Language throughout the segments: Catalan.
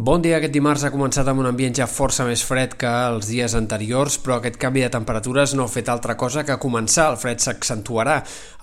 Bon dia, aquest dimarts ha començat amb un ambient ja força més fred que els dies anteriors, però aquest canvi de temperatures no ha fet altra cosa que començar. El fred s'accentuarà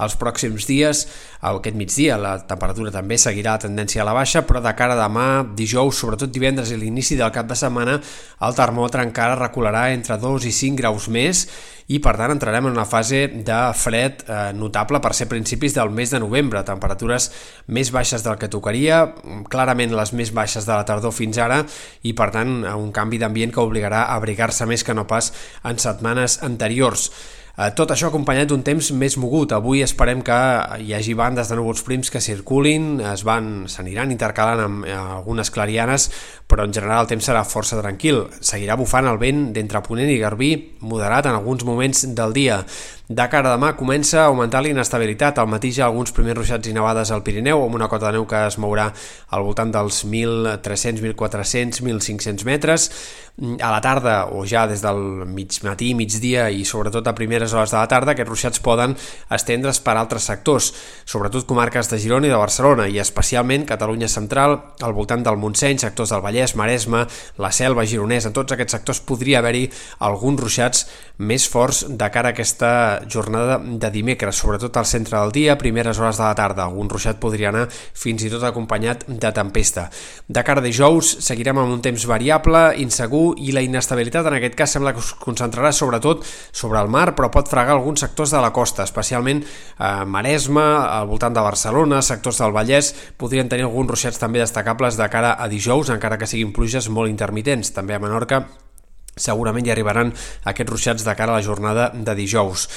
els pròxims dies. Aquest migdia la temperatura també seguirà la tendència a la baixa, però de cara a demà, dijous, sobretot divendres i l'inici del cap de setmana, el termòmetre encara recularà entre 2 i 5 graus més i per tant entrarem en una fase de fred eh, notable per ser principis del mes de novembre, temperatures més baixes del que tocaria, clarament les més baixes de la tardor fins ara i per tant un canvi d'ambient que obligarà a abrigar-se més que no pas en setmanes anteriors. Eh, tot això acompanyat d'un temps més mogut. Avui esperem que hi hagi bandes de núvols prims que circulin, es van s'aniran intercalant amb eh, algunes clarianes, però en general el temps serà força tranquil. Seguirà bufant el vent d'entre Ponent i Garbí, moderat en alguns moments del dia. De cara a demà comença a augmentar la inestabilitat. Al matí ja alguns primers ruixats i nevades al Pirineu, amb una cota de neu que es mourà al voltant dels 1.300, 1.400, 1.500 metres. A la tarda, o ja des del mig matí, migdia i sobretot a primeres hores de la tarda, aquests ruixats poden estendre's per altres sectors, sobretot comarques de Girona i de Barcelona, i especialment Catalunya Central, al voltant del Montseny, sectors del Vallès, Maresme, la Selva, Gironès, en tots aquests sectors podria haver-hi alguns ruixats més forts de cara a aquesta jornada de dimecres, sobretot al centre del dia, primeres hores de la tarda. Algun ruixat podria anar fins i tot acompanyat de tempesta. De cara a dijous seguirem amb un temps variable, insegur i la inestabilitat en aquest cas sembla que es concentrarà sobretot sobre el mar, però pot fregar alguns sectors de la costa, especialment eh, Maresme, al voltant de Barcelona, sectors del Vallès, podrien tenir alguns ruixats també destacables de cara a dijous, encara que siguin pluges molt intermitents. També a Menorca segurament hi arribaran aquests ruixats de cara a la jornada de dijous.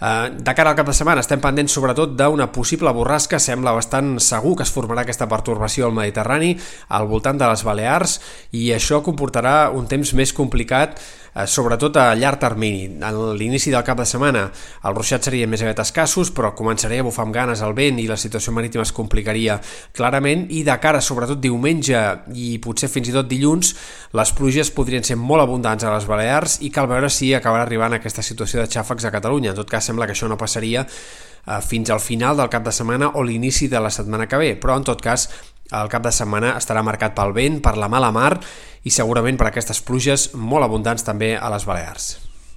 Eh, de cara al cap de setmana estem pendents sobretot d'una possible borrasca, sembla bastant segur que es formarà aquesta pertorbació al Mediterrani al voltant de les Balears i això comportarà un temps més complicat sobretot a llarg termini. A l'inici del cap de setmana els ruixats serien més aviat escassos, però començaria a bufar amb ganes el vent i la situació marítima es complicaria clarament i de cara sobretot diumenge i potser fins i tot dilluns les pluges podrien ser molt abundants a les Balears i cal veure si acabarà arribant aquesta situació de xàfecs a Catalunya. En tot cas, sembla que això no passaria eh, fins al final del cap de setmana o l'inici de la setmana que ve, però en tot cas el cap de setmana estarà marcat pel vent, per la mala mar i segurament per aquestes pluges molt abundants també a les Balears.